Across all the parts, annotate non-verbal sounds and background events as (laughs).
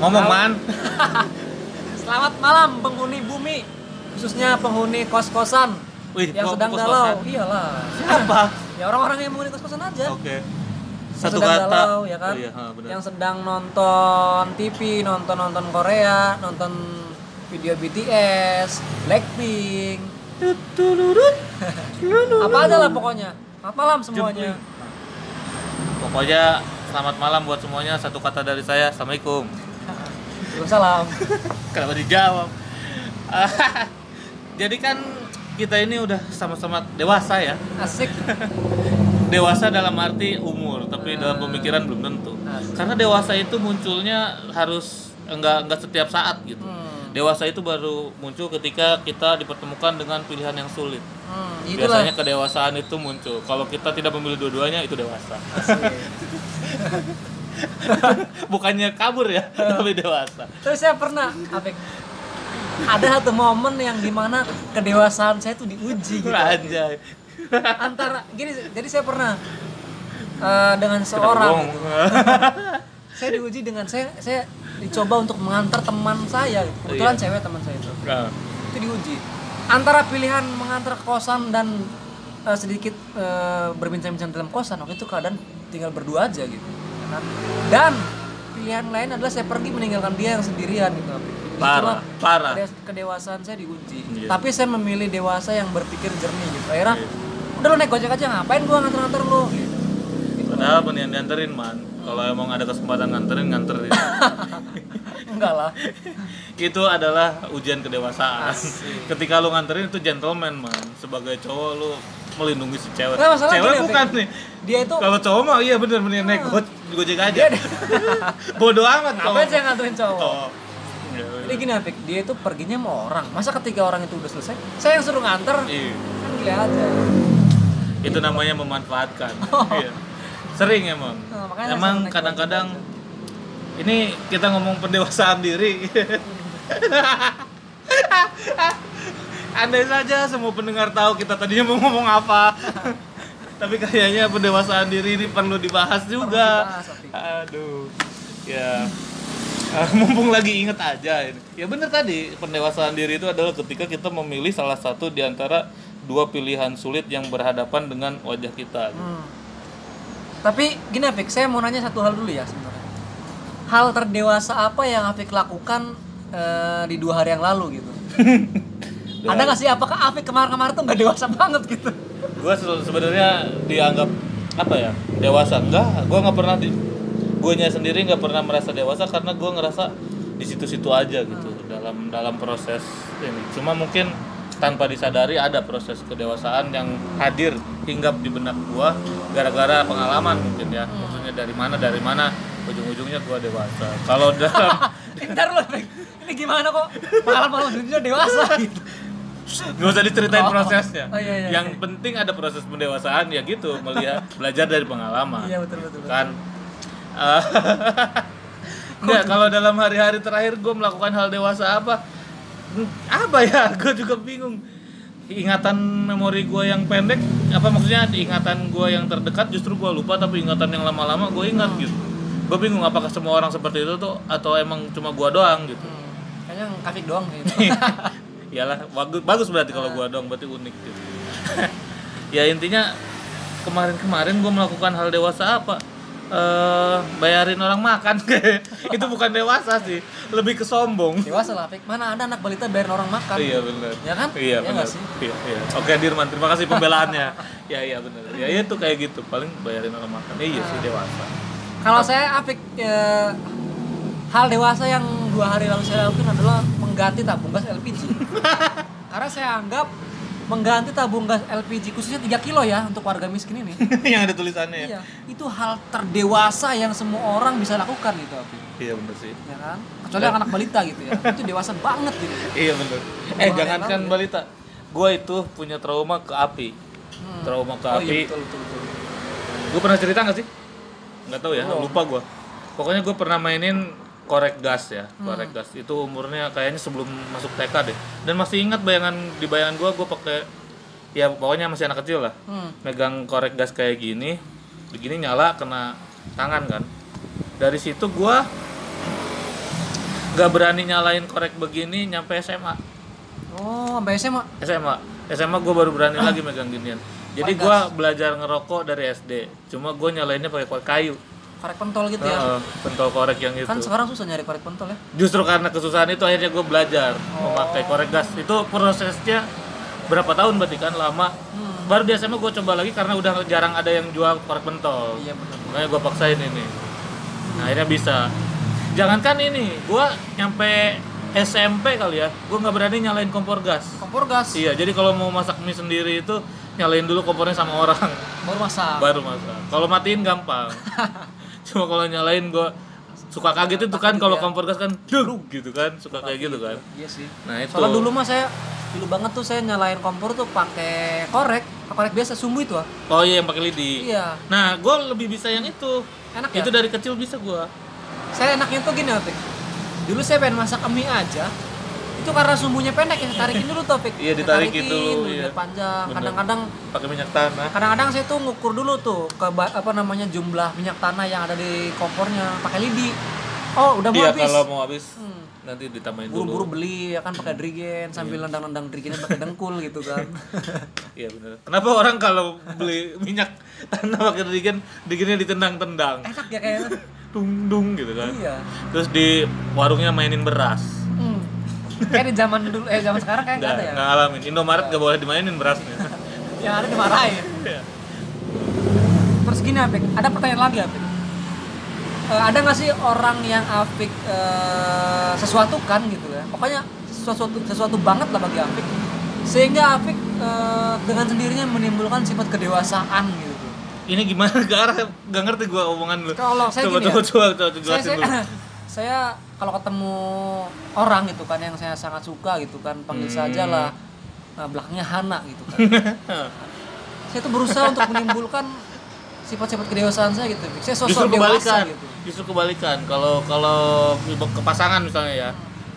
Ngomong man. (laughs) Selamat malam penghuni bumi, khususnya penghuni kos-kosan Wih, yang sedang kos-kosan? galau. Iyalah. Siapa? (laughs) Ya orang-orang yang menghuni kos-kosan aja. Oke. Yang Satu sedang kata. galau, ya kan? Oh, iya, ha, benar. yang sedang nonton TV, nonton nonton Korea, nonton video BTS, Blackpink, (laughs) apa aja lah pokoknya. Selamat malam semuanya. Pokoknya selamat malam buat semuanya. Satu kata dari saya, assalamualaikum. Waalaikumsalam. Kenapa dijawab? (laughs) Jadi kan kita ini udah sama-sama dewasa ya. Asik. Dewasa dalam arti umur, tapi dalam pemikiran belum tentu. Asik. Karena dewasa itu munculnya harus enggak enggak setiap saat gitu. Hmm. Dewasa itu baru muncul ketika kita dipertemukan dengan pilihan yang sulit. Hmm, itulah. Biasanya kedewasaan itu muncul. Kalau kita tidak memilih dua-duanya itu dewasa. (laughs) (laughs) Bukannya kabur ya, tapi dewasa. Terus saya pernah, Apik, ada satu momen yang di mana kedewasaan saya tuh diuji gitu. Anjay. Antara gini, jadi saya pernah eh, dengan seorang gitu. (laughs) saya diuji dengan saya saya dicoba untuk mengantar teman saya. gitu. Kebetulan Iya. cewek teman saya itu. Nah, Itu diuji. Antara pilihan mengantar ke kosan dan eh, sedikit eh, berbincang-bincang dalam kosan waktu itu keadaan tinggal berdua aja gitu. Ya kan? Dan pilihan lain adalah saya pergi meninggalkan dia yang sendirian gitu. Parah, parah. kede- kedewasaan saya diuji. Iya. Tapi saya memilih dewasa yang berpikir jernih gitu. Akhirnya Iya. udah lu naik gojek aja ngapain gua nganter-nganter lu gitu. Padahal mendingan dianterin man. Kalau emang ada kesempatan nganterin, nganterin. (laughs) Enggak lah. itu adalah ujian kedewasaan. Asik. Ketika lu nganterin itu gentleman man. Sebagai cowok lu melindungi si cewek. Masalah cewek gini, bukan nih. Dia itu Kalau cowok mah iya bener mendingan naik go- gojek aja. Dia- (laughs) Bodoh amat ngapain saya nganterin cowok? Oh. Jadi gini Apik, dia itu perginya sama orang. Masa ketika orang itu udah selesai, saya yang suruh nganter? Iya. Kan gila aja. Itu namanya memanfaatkan. Oh. Iya. Sering emang. Nah, emang kadang-kadang ini kita ngomong pendewasaan diri. (laughs) Andai saja semua pendengar tahu kita tadinya mau ngomong apa. (laughs) Tapi kayaknya pendewasaan diri ini perlu dibahas juga. dibahas, Apik. Aduh. Ya. Ah, (laughs) mumpung lagi inget aja ini. Ya bener tadi, pendewasaan diri itu adalah ketika kita memilih salah satu di antara dua pilihan sulit yang berhadapan dengan wajah kita. Hmm. Tapi gini Apik, saya mau nanya satu hal dulu ya sebenarnya. Hal terdewasa apa yang Apik lakukan eh, di dua hari yang lalu gitu? (laughs) Ada nggak sih? Apakah Apik kemarin-kemarin tuh nggak dewasa banget gitu? Gue sebenarnya dianggap apa ya dewasa enggak gue nggak pernah di gue sendiri nggak pernah merasa dewasa karena gue ngerasa di situ-situ aja gitu dalam dalam proses ini cuma mungkin tanpa disadari ada proses kedewasaan yang hadir hinggap di benak gue gara-gara pengalaman mungkin ya maksudnya dari mana dari mana ujung-ujungnya gue dewasa kalau (laughs) dalam lu, Apik. Ini gimana kok? Malam-malam dunia dewasa gitu. (laughs) Gak usah diceritain Oh. prosesnya. Oh, iya, iya, Yang iya. penting ada proses pendewasaan ya gitu, melihat (laughs) belajar dari pengalaman. Iya betul betul. betul. Kan. Eh, (laughs) Enggak, kalau dalam hari-hari terakhir gue melakukan hal dewasa apa? Apa ya? (laughs) Gue juga bingung. Ingatan memori gue yang pendek, apa maksudnya ingatan gue yang terdekat justru gue lupa, tapi ingatan yang lama-lama gue ingat Hmm. gitu. Gue bingung apakah semua orang seperti itu tuh atau emang cuma gue doang gitu. Hmm, kayaknya Apik doang gitu. Iyalah, bagus bagus berarti kalau gua dong, berarti unik gitu. (laughs) ya intinya kemarin-kemarin gua melakukan hal dewasa apa? Eh bayarin orang makan. (laughs) itu bukan dewasa sih, lebih ke sombong. dewasa lah Apik. Mana ada anak balita bayarin orang makan? Iya benar. Ya kan? Iya Iya benar. sih? Iya, iya. Oke Dirman, terima kasih pembelaannya. (laughs) ya iya benar. Ya itu kayak gitu, paling bayarin orang makan. iya sih dewasa. Kalau saya Apik ya, hal dewasa yang dua hari lalu saya lakukan adalah mengganti tabung gas LPG. (laughs) Karena saya anggap mengganti tabung gas LPG khususnya 3 kilo ya untuk warga miskin ini. (laughs) yang ada tulisannya ya. iya, itu hal terdewasa yang semua orang bisa lakukan gitu. Iya benar sih. Ya kan? Kecuali anak balita gitu ya. Itu dewasa banget gitu. Iya benar. Eh jangankan ya. balita, gua itu punya trauma ke api. Hmm. Trauma ke Oh api. iya betul betul betul. Gue pernah cerita gak sih? Nggak tahu ya, Belum. lupa gue. Pokoknya gue pernah mainin korek gas ya, Hmm. korek gas. Itu umurnya kayaknya sebelum masuk TK deh. Dan masih ingat bayangan di bayangan gue, gue pakai ya pokoknya masih anak kecil lah. Hmm. Megang korek gas kayak gini, begini nyala kena tangan kan. Dari situ gue nggak berani nyalain korek begini nyampe SMA Oh, sampai SMA. SMA SMA gue baru berani lagi megang ginian jadi gue belajar ngerokok dari SD cuma gue nyalainnya pakai korek kayu Korek pentol gitu ya. Heeh, pentol korek yang itu Kan sekarang susah nyari korek pentol ya. justru karena kesusahan itu akhirnya gue belajar Oh. memakai korek gas itu prosesnya berapa tahun berarti kan lama Hmm. baru di SMA gue coba lagi karena udah jarang ada yang jual korek pentol Iya benar. makanya gue paksain ini nah akhirnya bisa jangankan ini gue nyampe SMP kali ya gue nggak berani nyalain kompor gas Kompor gas. iya jadi kalau mau masak mie sendiri itu nyalain dulu kompornya sama orang Baru masak. baru masak kalau matiin gampang (laughs) cuma kalau nyalain gue suka kaget itu kan kalau kompor gas kan dulu gitu kan suka kayak gitu kan Iya sih. nah itu Soalnya dulu mah saya dulu banget tuh saya nyalain kompor tuh pakai korek, korek biasa sumbu itu ah. oh iya yang pakai lidi Iya. nah gue lebih bisa yang itu Enak ya? itu dari kecil bisa gue Saya enaknya tuh gini, Opik. Dulu saya pengen masak mie aja. Itu karena sumbunya pendek ya, tarikin dulu tuh, Opik. Iya, ditarikin tarikin, dulu, iya. panjang. Kadang-kadang pakai minyak tanah kadang-kadang saya tuh ngukur dulu tuh ke apa namanya jumlah minyak tanah yang ada di kompornya pakai lidi. Oh, udah mau iya habis. kalau mau habis Hmm. nanti ditambahin Buru-buru dulu beli ya kan pakai drigen sambil Iya. nendang-nendang drigennya pakai dengkul gitu kan. (laughs) iya benar kenapa orang kalau beli minyak tanah pakai dingin dinginnya ditendang-tendang Enak ya kayaknya. (laughs) dung dung gitu kan iya. terus di warungnya mainin beras. Kayak di zaman dulu eh zaman sekarang kayak nggak nggak ada ya. nggak ngalamin Indomaret nggak boleh dimainin berasnya (laughs) Yang ada dimarahin. Iya. Terus gini Apik, ada pertanyaan lagi Apik. Eh, ada nggak sih orang yang Apik eh, sesuatu kan gitu ya? Pokoknya sesuatu sesuatu banget lah bagi Apik. Sehingga Apik eh, dengan sendirinya menimbulkan sifat kedewasaan gitu. ini gimana gak arah gak ngerti gua omongan lu Kalau saya coba gini coba ya, coba coba saya, jelasin saya, dulu (clears throat) saya kalau ketemu orang gitu kan yang saya sangat suka gitu kan panggil Hmm. saja lah nah, belakangnya Hana gitu kan. (laughs) Saya tuh berusaha untuk menimbulkan sifat-sifat kedewasaan saya gitu. Saya sosok justru dewasa kebalikan gitu. justru kebalikan. Kalau kalau ke pasangan misalnya ya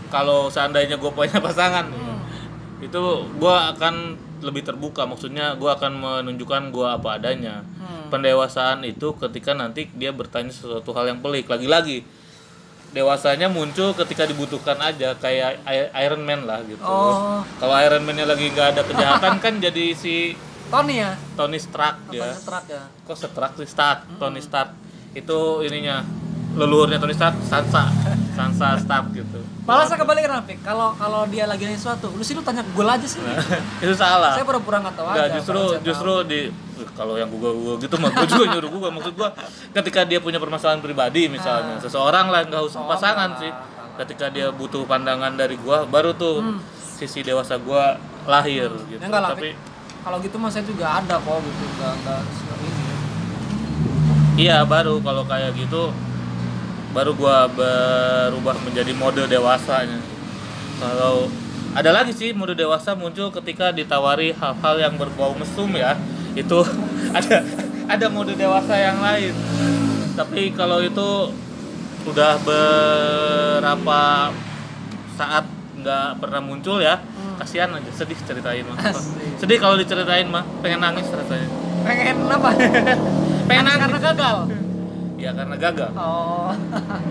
kalau seandainya gue punya pasangan Hmm. itu gue akan lebih terbuka. Maksudnya gue akan menunjukkan gue apa adanya. Hmm. pendewasaan itu ketika nanti dia bertanya sesuatu hal yang pelik. Lagi-lagi dewasanya muncul ketika dibutuhkan aja kayak Iron Man lah gitu. Oh. kalau Iron Man-nya lagi nggak ada kejahatan kan jadi si Tony ya? Tony Stark ya setrak ya. Kok Stark sih? Stark Tony Stark. Itu ininya leluhurnya Tony Stark Sansa. Sansa (laughs) Stark gitu. Malah saya kebalikan Apik kalau kalau dia lagi nanya sesuatu lu sih lu tanya gue aja sih. (laughs) Itu salah. Saya pura-pura nggak tahu aja justru justru di kalau yang Google Google gitu mah gue juga nyuruh Google maksud gue ketika dia punya permasalahan pribadi misalnya seseorang lah nggak usah Oh, pasangan sih. ketika dia butuh pandangan dari gue baru tuh Hmm. sisi dewasa gue lahir gitu. Ya enggak tapi kalau gitu mah saya juga ada kok gitu enggak enggak ini. Iya baru kalau kayak gitu baru gua berubah menjadi mode dewasanya. Kalau ada lagi sih mode dewasa muncul ketika ditawari hal-hal yang berbau mesum ya itu (laughs) ada ada mode dewasa yang lain. Tapi kalau itu udah berapa saat nggak pernah muncul ya kasihan aja sedih ceritain mah Hmm. Sedih kalau diceritain mah pengen nangis rasanya. Pengen apa? (laughs) Pengen Nangis karena gagal? Ya karena gagal. Oh.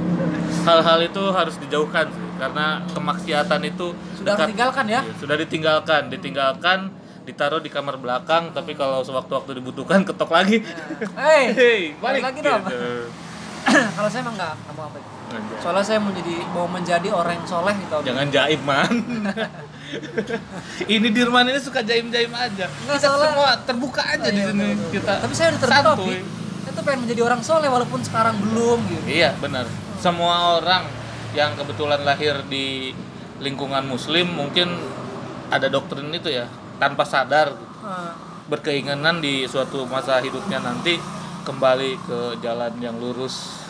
(laughs) Hal-hal itu harus dijauhkan sih karena kemaksiatan itu sudah dekat- ditinggalkan ya? Iya, sudah ditinggalkan. Ditinggalkan ditaruh di kamar belakang tapi kalau sewaktu-waktu dibutuhkan ketok lagi. Hei, hei (laughs) balik. balik lagi dong. gitu. (clears throat) kalau saya emang nggak mau apa Anjay. soalnya saya mau jadi mau menjadi orang yang soleh gitu. Jangan jaim man. (laughs) Ini Dirman ini suka jaim-jaim aja. Nggak, soalnya- semua terbuka aja Oh, di iya, sini. betul, betul. kita tapi saya udah terbuka saya tuh pengen menjadi orang soleh walaupun sekarang belum gitu. Iya benar. Semua orang yang kebetulan lahir di lingkungan Muslim mungkin ada doktrin itu ya tanpa sadar Nah, berkeinginan di suatu masa hidupnya nanti kembali ke jalan yang lurus,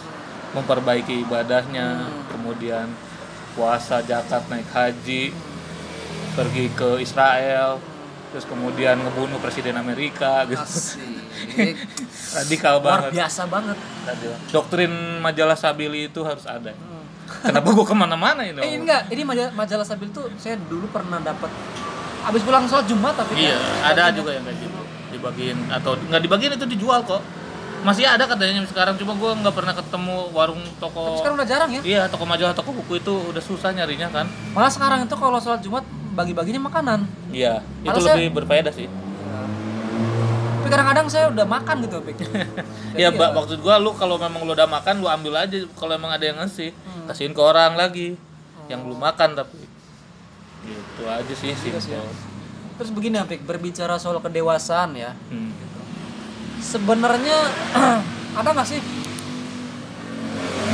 memperbaiki ibadahnya, Hmm. kemudian puasa, zakat, naik haji, pergi ke Israel, terus kemudian ngebunuh presiden Amerika gitu. asik (laughs) Radikal luar banget. biasa banget Radikal. Doktrin majalah Sabili itu harus ada. Hmm. Kenapa gua ke mana-mana ini? (laughs) eh enggak ini majalah, majalah Sabil tuh saya dulu pernah dapat habis pulang sholat Jumat tapi Iya, kan- ada juga yang kayak gitu. Dibagiin atau nggak dibagiin itu dijual kok. masih ada katanya sekarang cuma gue nggak pernah ketemu warung Tapi toko sekarang udah jarang ya. iya toko majalah toko buku itu udah susah nyarinya kan Malah sekarang itu kalau sholat Jumat bagi-baginya makanan. iya itu Malah saya- lebih berfaedah sih Tapi kadang-kadang saya udah makan gitu, Pik. (laughs) ya Jadi mbak maksud gua lu kalau memang lu udah makan lu ambil aja kalau emang ada yang ngasih kasihin ke orang lagi yang belum makan tapi gitu aja sih sih Iya sih ya. Terus begini, Pik, berbicara soal kedewasaan ya. hmm. Sebenarnya (clears throat) ada nggak sih?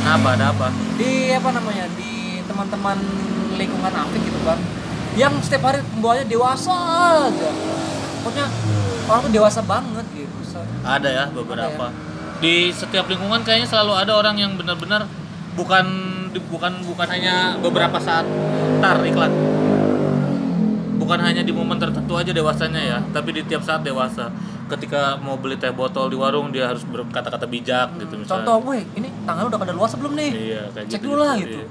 Apa ada apa? Di apa namanya di teman-teman lingkungan Apik gitu kan yang setiap hari pembawanya dewasa aja. Pokoknya orang tuh dewasa banget gitu ada ya beberapa. Di setiap lingkungan kayaknya selalu ada orang yang benar-benar bukan bukan bukan hanya beberapa saat. Tar iklan bukan hanya di momen tertentu aja dewasanya ya tapi di tiap saat dewasa ketika mau beli teh botol di warung dia harus berkata-kata bijak gitu misalnya contoh weh ini tangan udah kada luas belum nih iya kayak Cek gitu, dulu lah gitu. iya.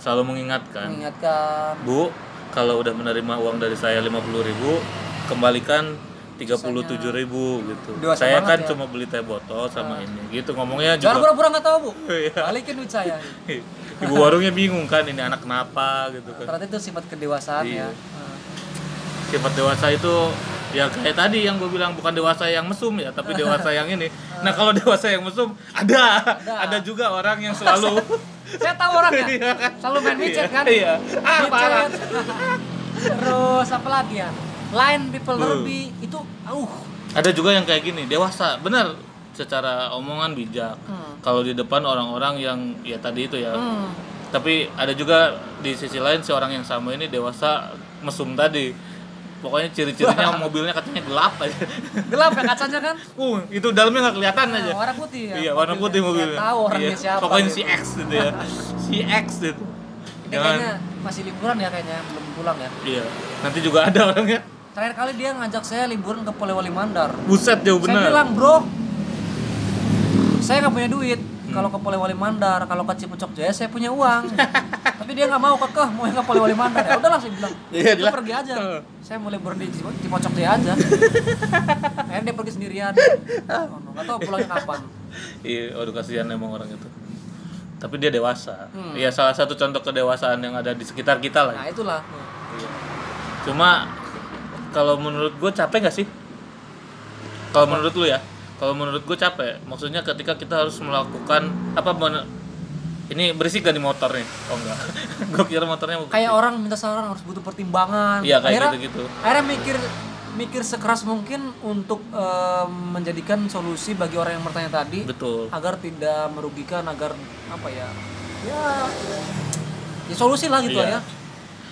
selalu mengingatkan mengingatkan Bu, kalau udah menerima uang dari saya 50.000 ribu, kembalikan 37.000 ribu gitu. Dewasa saya kan ya. cuma beli teh botol sama ini. Gitu ngomongnya jangan juga. pura-pura nggak tahu bu (laughs) Iya. balikin duit saya (laughs) Ibu warungnya bingung kan ini anak kenapa gitu kan. ternyata itu sifat kedewasaan Iya. ya Sifat dewasa itu ya kayak tadi yang gue bilang bukan dewasa yang mesum ya, tapi dewasa yang ini. Nah, kalau dewasa yang mesum ada. Ada, juga orang yang selalu. (laughs) Saya tahu orangnya (laughs) Iya. Kan? selalu main micet kan? Iya. Ah, micet terus apa lagi ya? Line people Hmm. lebih itu uh ada juga yang kayak gini dewasa. Benar secara omongan bijak. Hmm. kalau di depan orang-orang yang ya tadi itu ya. Hmm. tapi ada juga di sisi lain si orang yang sama ini dewasa mesum tadi pokoknya ciri-cirinya (laughs) mobilnya katanya gelap aja. Gelap ya kacanya kan? Uh itu dalamnya nggak kelihatan aja. Nah, warna putih ya. Iya warna putih mobilnya. Saya tahu orangnya Iya, siapa pokoknya gitu. si X gitu ya. Si X gitu. Ini kayaknya masih liburan ya kayaknya. Belum pulang ya. Iya nanti juga ada orangnya. Terakhir kali dia ngajak saya liburan ke Polewali Mandar. Buset jauh saya bener. bilang bro saya nggak punya duit Hmm. kalau ke Polewali Mandar kalau ke Cipecok Jaya saya punya uang (laughs) tapi dia nggak mau kekeh mau yang ke Polewali Mandar ya udahlah saya bilang Iya, "Lu jelas. pergi aja Heeh. saya mau liburan di Cipecok Jaya aja (laughs) akhirnya dia pergi sendirian oh, (laughs) no. nggak tahu pulangnya kapan Iya, waduh kasihan emang orang itu. Tapi dia dewasa. Hmm. Iya, salah satu contoh kedewasaan yang ada di sekitar kita lah. nah itulah Iya. Cuma kalau menurut gue capek gak sih? Kalau menurut lu ya, kalau menurut gue capek. Maksudnya ketika kita harus melakukan apa? ini berisik gak di motor nih? Oh enggak. (laughs) gue kira motornya mau kayak orang minta saran harus butuh pertimbangan Iya, kayak akhirnya, gitu-gitu. akhirnya mikir mikir sekeras mungkin untuk em, menjadikan solusi bagi orang yang bertanya tadi Betul. agar tidak merugikan agar apa ya ya ya solusi lah gitu Iya. ya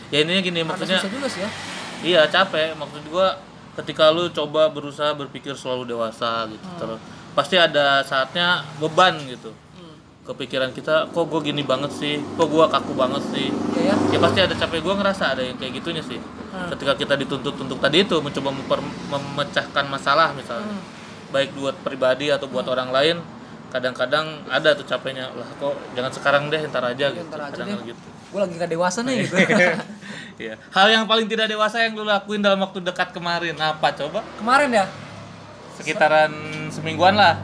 Ya intinya gini, Ada maksudnya juga sih ya Iya capek. Maksud gua ketika lu coba berusaha berpikir selalu dewasa gitu, Hmm. terus pasti ada saatnya beban gitu. Hmm. Kepikiran kita, kok gue gini banget sih, kok gua kaku banget sih. ya ya Ya pasti ada capek gua ngerasa ada yang kayak gitunya sih. Hmm. Ketika kita dituntut untuk tadi itu mencoba memper- memecahkan masalah misalnya, Hmm. baik buat pribadi atau buat orang lain, kadang-kadang ada tuh capeknya lah kok jangan sekarang deh ntar aja Ya, gitu. ntar aja kadang deh. gitu. gue lagi gak dewasa nih gitu (laughs) Iya. Hal yang paling tidak dewasa yang lu lakuin dalam waktu dekat kemarin apa coba? kemarin ya Sekitaran semingguan lah.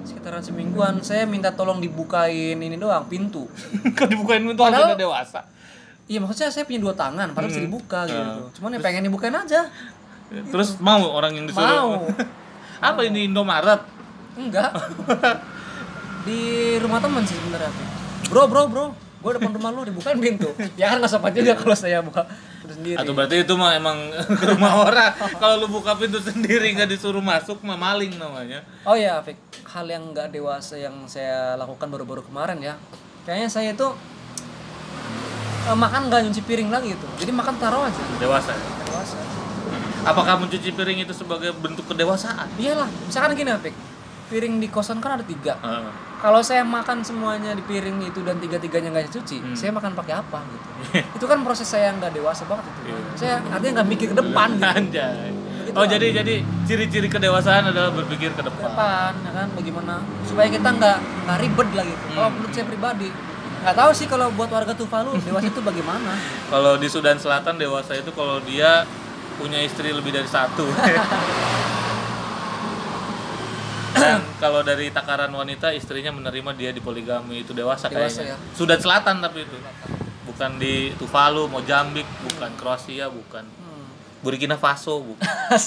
sekitaran semingguan saya minta tolong dibukain ini doang pintu (laughs) Kok dibukain pintu Padahal- tidak dewasa? iya maksudnya saya punya dua tangan padahal bisa Hmm. dibuka gitu Ah. cuman ya pengen dibukain aja Terus mau orang yang disuruh? Mau. (laughs) apa ini Indomaret? enggak (laughs) di rumah temen sih sebenarnya bro bro bro gue depan rumah lu dibukain pintu ya kan nggak sopan juga kalau saya buka pintu sendiri Atau berarti itu mah emang (laughs) ke rumah orang. Kalau lu buka pintu sendiri nggak disuruh masuk mah maling namanya. oh ya Fik hal yang nggak dewasa yang saya lakukan baru-baru kemarin ya kayaknya saya itu eh, makan nggak nyuci piring lagi gitu jadi makan taruh aja Dewasa. ya? dewasa Apakah mencuci piring itu sebagai bentuk kedewasaan? iyalah misalkan gini Fik piring di kosan kan ada tiga. Kalau saya makan semuanya di piring itu dan tiga tiganya nggak cuci Hmm. saya makan pakai apa gitu (laughs) itu kan proses saya yang nggak dewasa banget itu Iya. saya artinya nggak mikir ke depan gitu Anjay. Oh jadi jadi ciri-ciri kedewasaan adalah berpikir ke depan. depan ya kan bagaimana supaya kita nggak nggak ribet lah gitu kalau Hmm. menurut saya pribadi nggak tahu sih kalau buat warga Tuvalu dewasa itu bagaimana (laughs) Kalau di Sudan Selatan dewasa itu kalau dia punya istri lebih dari satu. (laughs) dan (clears throat) kalau dari takaran wanita istrinya menerima dia di poligami itu dewasa, Dewasa, kayaknya ya. Sudan Selatan tapi itu bukan di Tuvalu Mozambik bukan Kroasia bukan Hmm. Burkina Faso bukan. (laughs)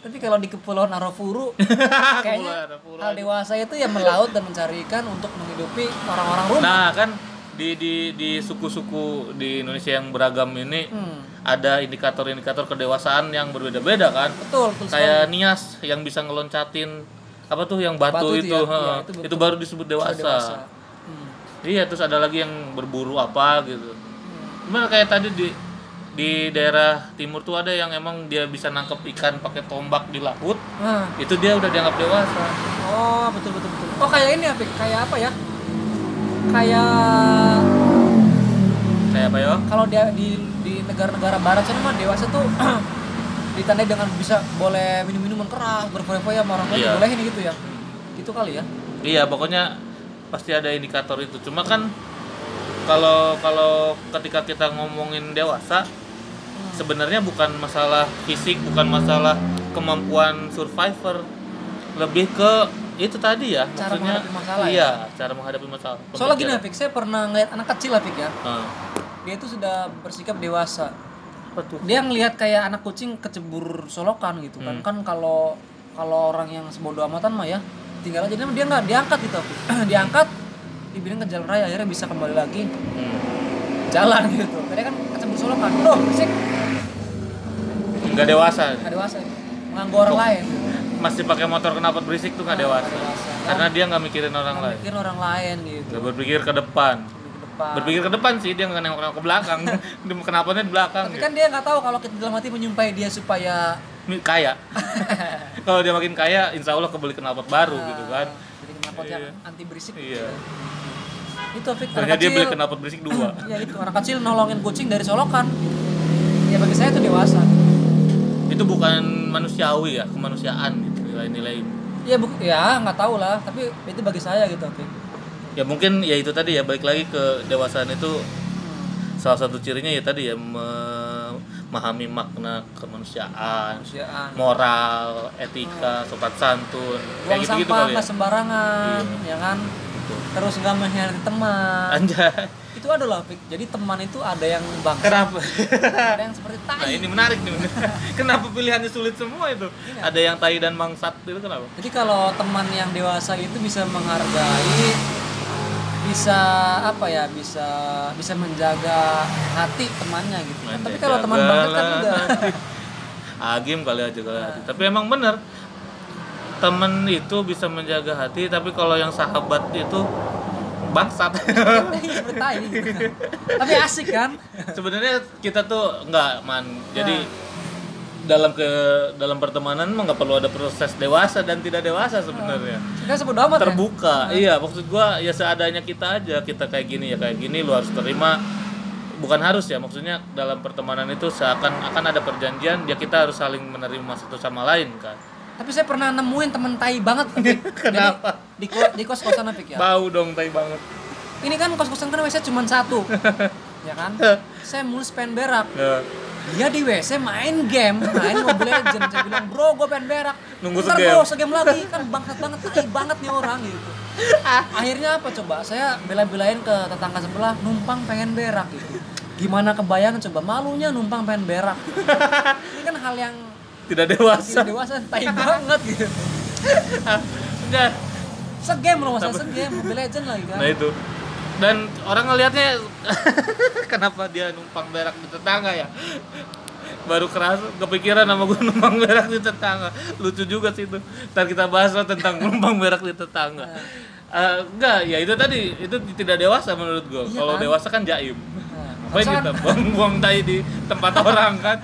Tapi kalau di kepulauan Arafuru (laughs) kayaknya Arafuru hal dewasa itu ya melaut dan mencari ikan untuk menghidupi orang-orang rumah. nah kan di di di suku-suku di Indonesia yang beragam ini Hmm. ada indikator-indikator kedewasaan yang berbeda-beda kan Betul, betul sekali. kayak Nias yang bisa ngeloncatin apa tuh yang batu, Batu itu, itu ya, iya, itu itu, baru disebut dewasa. Dewasa. Hmm. iya terus ada lagi yang berburu apa gitu Hmm. Cuma kayak tadi di di daerah timur tuh ada yang emang dia bisa nangkep ikan pakai tombak di laut Nah, itu dia udah dianggap dewasa oh betul betul betul. Oh kayak ini Apik, kayak apa ya? Kayak kayak apa ya kalau dia di di negara-negara barat sana mah dewasa tuh (clears throat) ditandai dengan bisa boleh minum minuman keras berfoya-foya sama orang lain Iya. dibolehin gitu ya. Gitu kali ya. Iya pokoknya pasti ada indikator itu. Cuma kan kalau kalau ketika kita ngomongin dewasa sebenarnya bukan masalah fisik bukan masalah kemampuan survivor. Lebih ke itu tadi ya Cara maksudnya menghadapi masalah ya? iya cara menghadapi masalah soalnya gini. Apik, saya pernah ngeliat anak kecil Apik ya Ah. dia itu sudah bersikap dewasa tuh dia ngelihat kayak anak kucing kecebur solokan gitu kan Hmm. kan kalau kalau orang yang sebodoh amatan mah ya tinggal aja dia nggak diangkat gitu Apik. (clears throat) diangkat dibilang ke jalan raya akhirnya bisa kembali lagi Hmm. jalan gitu karena kan kecebur solokan loh berisik nggak dewasa nggak dewasa mengganggu orang lain masih pakai motor knalpot berisik tuh nggak dewasa. dewasa. karena dia nggak mikirin orang lain mikirin orang lain gitu. Nggak berpikir ke depan. Berpikir ke depan. Sih dia nggak nengok ke belakang. (laughs) Knalpotnya di belakang tapi kan dia nggak tahu kalau kita dalam hati menyumpahi dia supaya kaya. (laughs) Kalau dia makin kaya insya Allah kebeli knalpot baru gitu kan. jadi knalpot yang anti berisik iya. Itu Fik akhirnya anak dia beli kecil. knalpot berisik dua. (clears throat) Ya itu anak kecil nolongin kucing dari solokan. Ya bagi saya itu dewasa itu bukan manusiawi ya kemanusiaan gitu nilai-nilai. Ya bu ya nggak tahu lah tapi itu bagi saya gitu Fik ya mungkin ya itu tadi ya balik lagi ke dewasaan itu salah satu cirinya ya tadi ya memahami makna kemanusiaan kemanusiaan. moral etika sopan santun kayak buang gitu gitu sampah kali ya. sembarangan ya kan? Terus nggak mengkhianati teman. Anjay itu ada loh Fik. Jadi teman itu ada yang bangsa kenapa? Ada yang seperti tai. Nah ini menarik nih. (laughs) Kenapa pilihannya sulit semua itu? Iya. ada yang tai dan mangsat itu kenapa? Jadi kalau teman yang dewasa itu bisa menghargai, bisa apa ya, bisa bisa menjaga hati temannya gitu. kan. Tapi kalau teman banget kan udah. (laughs) Agim kali aja kali hati tapi emang bener temen itu bisa menjaga hati tapi kalau yang sahabat itu bangsat. Tapi asik kan? sebenarnya kita tuh nggak man. Jadi dalam ke dalam pertemanan mah nggak perlu ada proses dewasa dan tidak dewasa sebenarnya. Kita sebut amat ya. terbuka. Iya maksud gua ya seadanya kita aja kita kayak gini ya kayak gini lu harus terima. Bukan harus ya maksudnya dalam pertemanan itu seakan akan ada perjanjian ya kita harus saling menerima satu sama lain kan Tapi saya pernah nemuin temen tai banget. Fik. Kenapa? Jadi, di, ko- di kos-kosan Fik ya. bau dong tai banget Ini kan kos-kosan kan WC cuma satu. (laughs) ya kan? Saya mulus pengen berak. Ya, Dia di WC main game, main Mobile Legends. Saya bilang, bro, gue pengen berak. Nunggu Ntar segame." bro, segame lagi. Kan bangsat banget, tai banget nih orang gitu. Akhirnya apa coba? Saya bela-belain ke tetangga sebelah, numpang pengen berak gitu. Gimana kebayang coba? Malunya numpang pengen berak. (laughs) Ini kan hal yang tidak dewasa. Tidak dewasa, tai banget gitu. Enggak. Segame loh, masa segame, Mobile Legends lagi kan. nah itu. Dan orang ngelihatnya (laughs) kenapa dia numpang berak di tetangga ya? Baru keras kepikiran sama gue (laughs) numpang berak di tetangga. Lucu juga sih itu. Ntar kita bahas lah tentang (laughs) numpang berak di tetangga. Eh, enggak ya itu tadi itu tidak dewasa menurut gue Iya kalau kan? dewasa kan jaim. Nah, harusnya kita buang-buang tai di tempat orang kan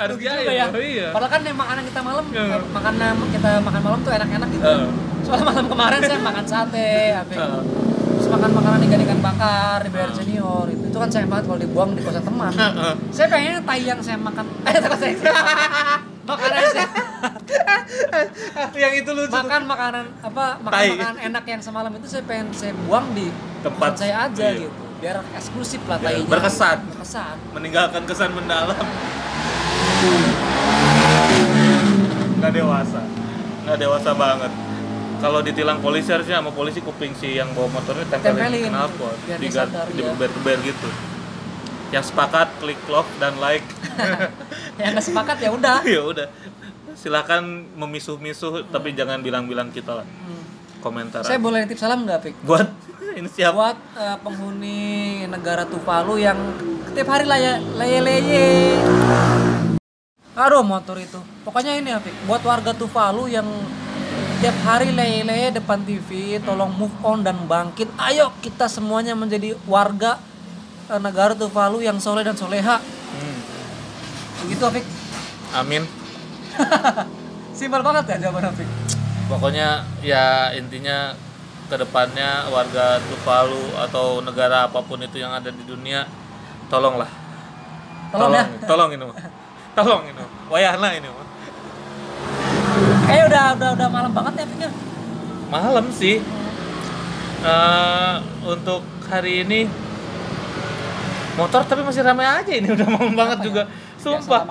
harus Rugi jaim juga ya. oh, iya Padahal kan makanan kita malam, Iya. makanan kita makan malam tuh enak-enak gitu. Heeh. Soalnya malam kemarin saya makan sate, apa. Heeh. terus makan makanan ikan-ikan bakar di BR Senior itu, itu kan sayang banget kalau dibuang di kosan teman. Heeh. saya pengen tai yang saya makan, (laughs) eh saya makanan saya yang itu lucu makan makanan apa makan Tai. makanan enak yang semalam itu saya pengen saya buang di Tempat. saya aja Iya. gitu biar eksklusif lah tainya berkesan. berkesan meninggalkan kesan mendalam nggak dewasa. Nggak dewasa banget. Kalau ditilang polisi harusnya sama polisi kuping si yang bawa motornya tempelin, Tempelin, knalpot sadar, iya. digeber-geber gitu. Yang sepakat klik love dan like. (laughs) Yang nggak sepakat ya udah. (laughs) Ya udah. Silakan memisuh-misuh tapi jangan bilang-bilang kita lah. Hmm. komentar saya boleh nitip salam nggak Pik? buat? (laughs) Ini siapa? Buat eh, penghuni negara Tuvalu yang setiap hari laya leye-leye aduh motor itu. Pokoknya ini Apik buat warga Tuvalu yang tiap hari leye-leye depan TV tolong move on dan bangkit. Ayo kita semuanya menjadi warga eh, negara Tuvalu yang soleh dan soleha. Hmm, begitu Apik amin. (laughs) Simpel banget ya jawaban Apik pokoknya ya intinya ke depannya warga Tuvalu atau negara apa pun itu yang ada di dunia tolonglah. Tolong ya. Tolong ini mah. (laughs) tolong ini wayahna ini kayak udah udah udah malam banget ya Apik ya malam sih. Eh, untuk hari ini motor tapi masih ramai aja ini (laughs) udah malam banget ya? juga sumpah.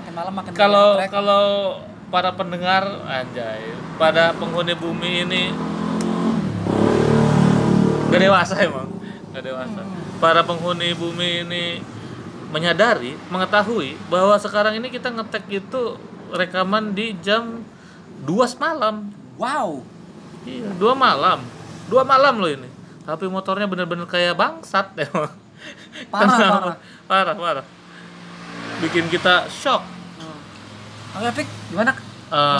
kalau kalau para pendengar anjay pada penghuni bumi ini gak dewasa emang gak dewasa. Para penghuni bumi ini menyadari mengetahui bahwa sekarang ini kita ngetek itu rekaman di jam 2 malam wow. Iya dua malam. Dua malam loh ini. Tapi motornya bener-bener kayak bangsat (laughs) emang. Parah, parah. parah parah. Bikin kita shock. Oke, Fik, gimana? Eh,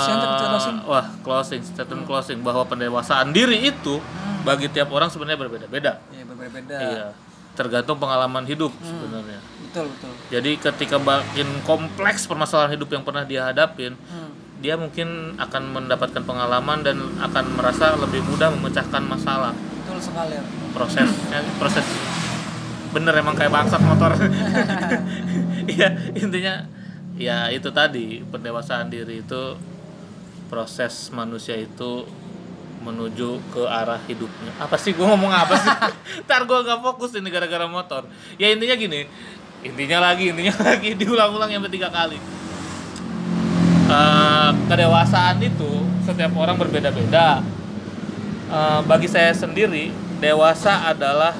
Closing wah closing statement closing. Bahwa pendewasaan diri itu bagi tiap orang sebenarnya berbeda-beda. Iya, berbeda-beda. iya. Tergantung pengalaman hidup sebenarnya Betul, betul. jadi ketika makin kompleks permasalahan hidup yang pernah dia hadapin Hmm. dia mungkin akan mendapatkan pengalaman dan akan merasa lebih mudah memecahkan masalah Betul sekali. ya. prosesnya (laughs) proses bener emang kayak bangsat motor (laughs) iya intinya ya itu tadi pendewasaan diri itu proses manusia itu menuju ke arah hidupnya apa sih gue ngomong apa sih (laughs) ntar gue gak fokus ini gara-gara motor ya intinya gini intinya lagi intinya (laughs) lagi diulang-ulang yang tiga kali. Eh, kedewasaan itu setiap orang berbeda-beda. Eh, bagi saya sendiri dewasa adalah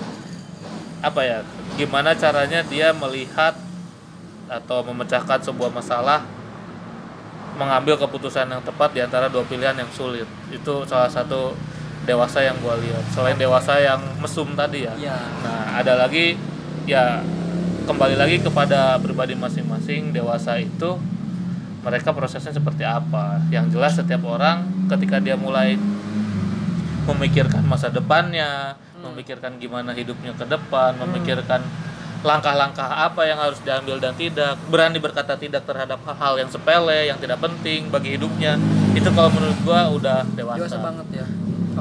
apa ya gimana caranya dia melihat atau memecahkan sebuah masalah mengambil keputusan yang tepat di antara dua pilihan yang sulit. Itu salah satu dewasa yang gua lihat. Selain dewasa yang mesum tadi ya. Iya. nah ada lagi ya kembali lagi kepada pribadi masing-masing dewasa itu mereka prosesnya seperti apa yang jelas setiap orang ketika dia mulai memikirkan masa depannya, memikirkan gimana hidupnya ke depan, memikirkan langkah-langkah apa yang harus diambil dan tidak, berani berkata tidak terhadap hal-hal yang sepele, yang tidak penting bagi hidupnya. Itu kalau menurut gua udah dewasa. Dewasa banget ya.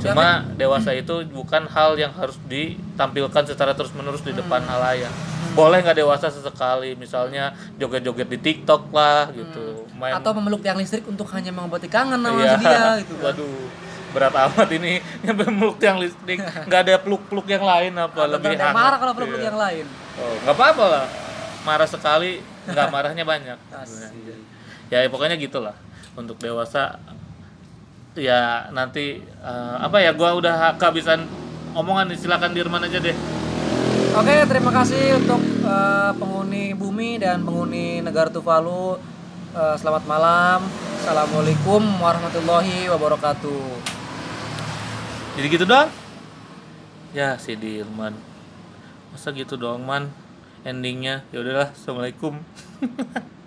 Cuma dewasa itu bukan hal yang harus ditampilkan secara terus-menerus di depan halayak. Boleh nggak dewasa sesekali, misalnya joget-joget di TikTok lah gitu, main atau memeluk tiang listrik untuk hanya mengobati kangen sama Iya. dia (laughs) gitu kan. Waduh, berat amat ini (laughs) nyampe meluk tiang listrik. (laughs) Nggak ada peluk-peluk yang lain apa Atau lebih hangat. marah kalau peluk Iya. yang lain. Oh, nggak apa-apa lah. Marah sekali, nggak marahnya banyak. Asik. ya pokoknya gitulah. Untuk dewasa ya nanti eh, apa ya gua udah kehabisan omongan silakan Dirman aja deh. Oke, terima kasih untuk eh, penghuni bumi dan penghuni negara Tuvalu. Eh, selamat malam. Assalamualaikum warahmatullahi wabarakatuh. Jadi gitu dong. Ya si Dirman. Masa gitu doang man endingnya ya udahlah assalamualaikum (laughs)